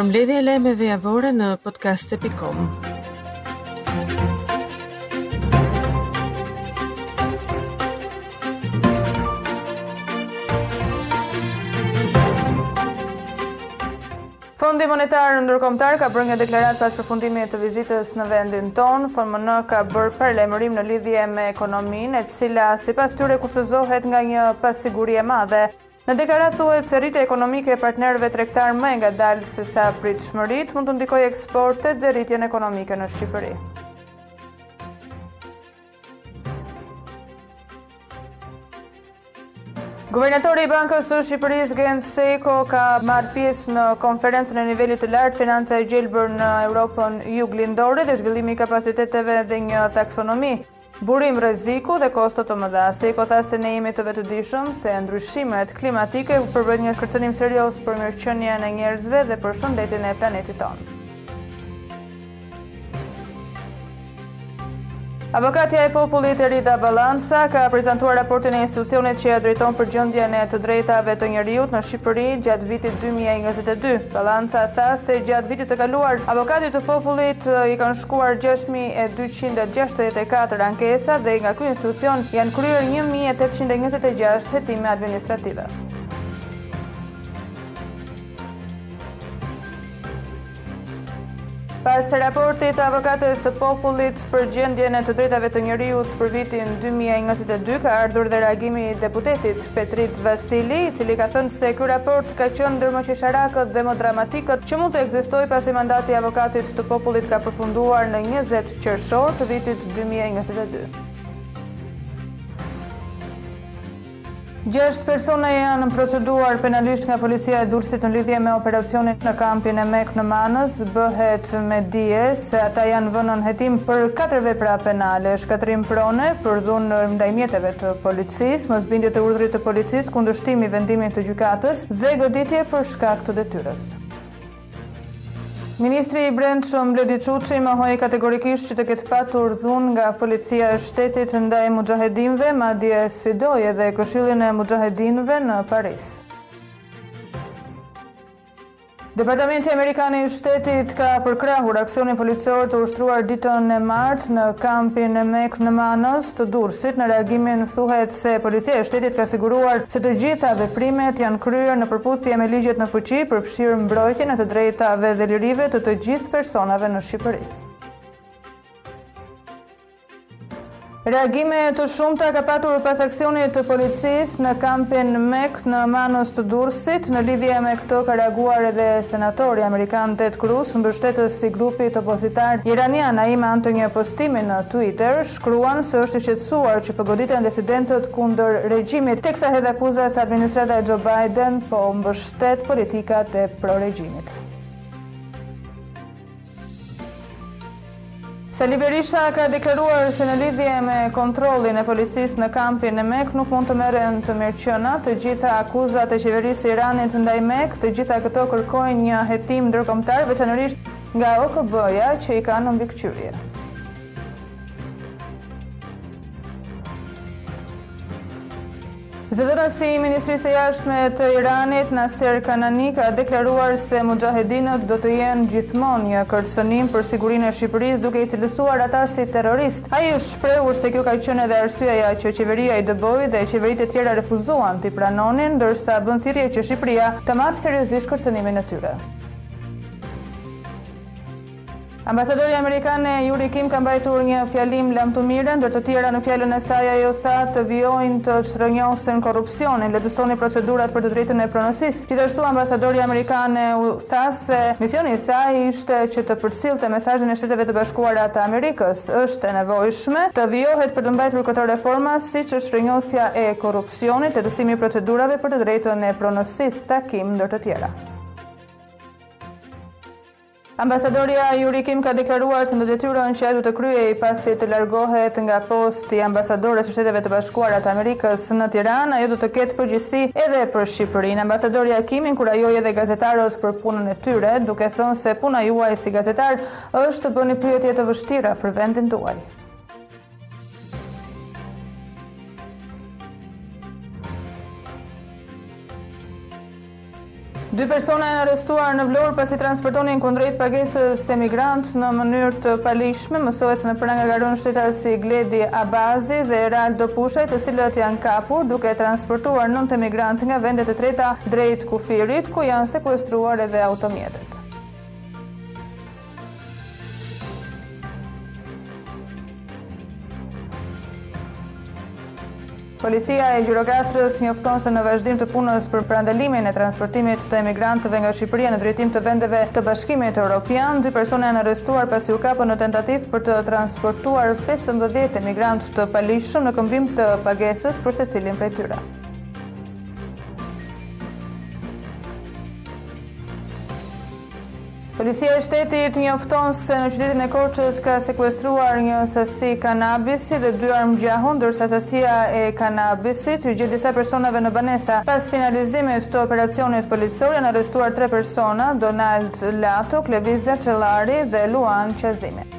Përmbledhja e lajmeve javore në podcast ATV.com. Fondi Monetar Ndërkombëtar ka bërë një deklaratë pas përfundimit të vizitës në vendin tonë. FMN ka bërë paralajmërim në lidhje me ekonominë, e cila sipas tyre kushtëzohet nga një pasiguri e madhe. Në deklaratë thuhet se rritja ekonomike e partnerëve tregtarë më e ngadaltë se sa pritshmëritë mund të ndikojë eksportet dhe rritjen ekonomike në Shqipëri. Guvernatori i Bankës së Shqipërisë Gent Sejko ka marrë pjesë në konferencën e nivelit të lartë Financa e gjelbër në Europën Juglindore dhe zhvillimi i kapaciteteve dhe një taksonomi. Burim rreziku dhe kosto të mëdha. Sejko tha se ne jemi të vetëdijshëm se ndryshimet klimatike përbëjnë një kërcënim serioz për mirëqenien e njerëzve dhe për shëndetin e planetit tonë. Avokatja e popullit Erinda Ballanca ka prezantuar raportin e institucionit që e drejton për gjendjen e të drejtave të njeriut në Shqipëri gjatë vitit 2022. Ballanca tha se gjatë vitit të kaluar, avokatit të popullit i kanë shkuar 6200 njëqind e gjashtëdhjetë e katër ankesa dhe nga ky institucion janë kryer një mijë e tetëqind e njëzet e gjashtë hetime administrative. Pas raportit të Avokatës së Popullit për gjendjen e të drejtave të njeriut për vitin dy mijë e njëzet e dy ka ardhur dhe reagimi i deputetit Petrit Vasili, i cili ka thënë se ky raport ka qenë ndër më qesharakët dhe më dramatikët që mund të ekzistojë pasi mandati i Avokatit të Popullit ka përfunduar në njëzet qershor të vitit dy mijë e njëzet e dy. Gjashtë persona janë proceduar penalisht nga policia e Durrësit në lidhje me operacionin në kampin e MEK në Manëz. Bëhet me dije se ata janë vënë nën hetim për katër vepra penale, shkatërrim prone, për dhunë ndaj mjeteve të policisë. Sis, mosbindje të urdhrit të policisë, kundërshtim i vendimit të gjykatës dhe goditje për shkak të detyrës. Ministri i Brendshëm Bledi Çuçi mohoi kategorikisht që të ketë patur dhunë nga Policia e Shtetit ndaj muxhahedinëve, madje sfidoi edhe Këshillin e Muxhahedinëve në Paris. Departamenti Amerikan i Shtetit ka përkrahur aksionin policor të ushtruar ditën e martë në kampin e MEK në Manëz të Durrësit. Në reagimin thuhet se Policia e Shtetit ka siguruar se të gjitha veprimet janë kryer në përputhje me ligjet në fuqi, përfshirë mbrojtjen e të drejtave dhe lirive të të gjithë personave në Shqipëri. Reagime të shumta ka patur pas aksionit të policisë në kampin MEK në Manzë të Durrësit. Në lidhje me këtë ka reaguar edhe senatori amerikan Ted Cruz, mbështetës i grupit opozitar iranian. Ai me anë të një postimi në Twitter shkruan se është i shqetësuar që po goditen disidentët kundër regjimit, teksa hedh akuza se administrata e Joe Biden po mbështet politikat e pro-regjimit. Sali Berisha ka deklaruar se në lidhje me kontrollin e policisë në kampin e MEK nuk mund të merren të mirëqena, të gjitha akuzat e qeverisë së Iranit ndaj MEK, të gjitha këto kërkojnë një hetim ndërkombëtar, veçanërisht nga OKB-ja që i kanë në mbikëqyrje. Zëdhënësi i Ministrisë së Jashtme të Iranit, Naser Kanani, ka deklaruar se muxhahedinët do të jenë gjithmonë një kërcënim për sigurinë e Shqipërisë, duke i cilësuar ata si terroristë. Ai është shprehur se kjo ka qenë edhe arsyeja që qeveria i dëboi dhe qeveritë e tjera refuzuan t'i pranonin, ndërsa bën thirrje që Shqipëria ta marrë seriozisht kërcënimin e tyre. Ambasadorja amerikane Yuri Kim ka mbajtur një fjalim lamtumire, ndër të tjera në fjalën e saj ajo tha të vijojnë të çrrënjosin korrupsionin, lehtësoni procedurat për të drejtën e pronësisë. Gjithashtu ambasadorja amerikane u tha se misioni i saj ishte që të përcillte mesazhin e Shteteve të Bashkuara të Amerikës, është e nevojshme të vijohet për të mbajtur këto reforma siç është çrrënjosja e korrupsionit, lehtësimi i procedurave për të drejtën e pronësisë, tha Kim ndër të tjera. Ambasadorja Yuri Kim ka deklaruar se në detyrën që ajo do të kryejë pasi të largohet nga posti i ambasadores së Shteteve të Bashkuara të Amerikës në Tiranë, ajo do të ketë përgjegjësi edhe për Shqipërinë. Ambasadorja Kim inkurajoi edhe gazetarët për punën e tyre, duke thënë se puna juaj si gazetarë është të bëni pyetje të vështira për vendin tuaj. Dy persona janë arrestuar në Vlorë pasi transportonin kundrejt pagesës emigrantë në mënyrë të paligjshme, mësohet se në pranga ka rënë shtetasi Gledi Abazi dhe Eraldo Pushaj, të cilët janë kapur duke transportuar nëntë emigrantë nga vende të treta drejt kufirit, ku janë sekuestruar edhe automjetet. Policia e Gjirokastrës njofton se në vazhdim të punës për parandalimin e transportimit të emigrantëve nga Shqipëria në drejtim të vendeve të Bashkimit Europian, dy persona janë arrestuar pasi u kapën në tentativë për të transportuar 15 emigrantë të paligjshëm në këmbim të pagesës për secilin prej tyre. Policia e Shtetit njofton se në qytetin e Korçës ka sekuestruar një sasi kanabisi dhe dy armë gjahu, ndërsa sasia e kanabisit u gjet disa personave në banesa. Pas finalizimit të operacionit policor janë arrestuar tre persona, Donald Lato, Klevis Xhaçellari dhe Luan Qazimi.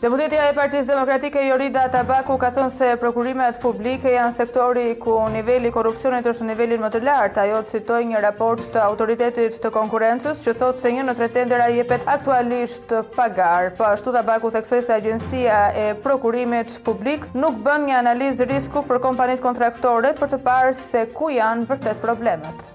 Deputetja e Partisë Demokratike Jorida Tabaku ka thënë se prokurimet publike janë sektori ku niveli i korrupsionit është në nivelin më të lartë. Ajo citoi një raport të Autoritetit të Konkurrencës që thotë se një në tre tendera jepet aktualisht pa garë. Po ashtu Tabaku theksoi se Agjencia e Prokurimit Publik nuk bën një analizë risku për kompanitë kontraktore për të parë se ku janë vërtet problemet.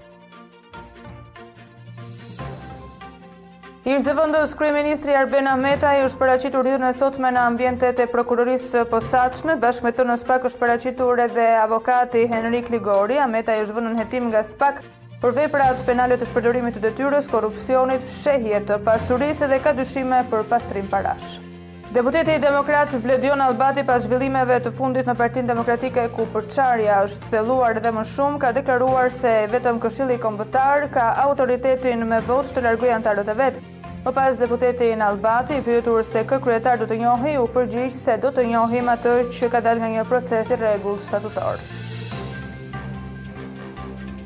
Ish-zëvendëskryeministri Arben Ahmetaj është paraqitur ditën e sotme në ambientet e prokurorisë së posaçme, bashkë me të në SPAK është paraqitur edhe avokati Henrik Ligori, Ahmetaj është vënë nën hetim nga SPAK për veprat penale të shpërdorimit të detyrës, korrupsionit, fshehje të pasurisë dhe ka dyshime për pastrim parash. Deputeti demokrat Bledion Nallbati pas zhvillimeve të fundit në Partinë Demokratike ku përçarja është thelluar dhe më shumë ka deklaruar se vetëm Këshilli Kombëtar ka autoritetin me votë të largojë anëtarët e vet. Më pas deputeti Nallbati, i pyetur se kë kryetar do të njohi, u përgjigj se do të njohim atë që ka dalë nga një proces i rregullt statutor.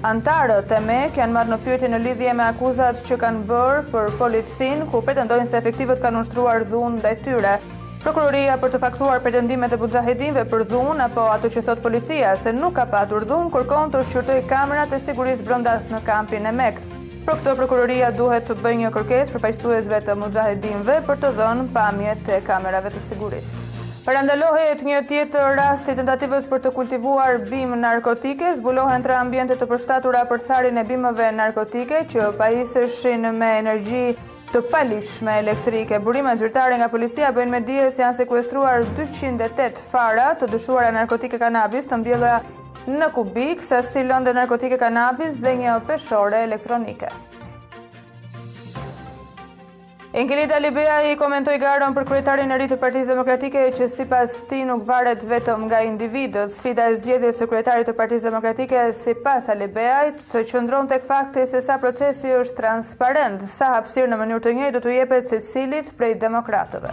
Anëtarët e MEK janë marrë në pyetje në lidhje me akuzat që kanë bërë për policinë, ku pretendojnë se efektivët kanë ushtruar dhunë ndaj tyre. Prokuroria për të faktuar pretendimet e muxhahedinëve për dhunë apo ato që thotë policia se nuk ka patur dhunë, kërkon të shqyrtojë kamerat e sigurisë brenda në kampin e MEK. Për këtë prokuroria duhet t'u bëjë një kërkesë përfaqësuesve të muxhahedinëve për të dhënë pamjet e kamerave të sigurisë. Parandalohet një tjetër rast i tentativës për të kultivuar bimë narkotike, zbulohen tre ambiente të përshtatura për tharjen e bimëve narkotike që pajiseshin me energji të paligjshme elektrike. Burimet zyrtare nga policia bëjnë me dije se janë sekuestruar 208 fara të dyshuara narkotike kanabis të mbjella në kubikë, sasi lënde narkotike kanabis dhe një peshore elektronike. Enkelejd Alibeaj komentoi garën për kryetarin e ri të Partisë Demokratike që sipas tij nuk varet vetëm nga individët. Sfida e zgjedhjes së kryetarit të Partisë Demokratike sipas Alibeajt qëndron tek fakti se sa procesi është transparent, sa hapësirë në mënyrë të njëjtë do t'u jepet secilit prej demokratëve.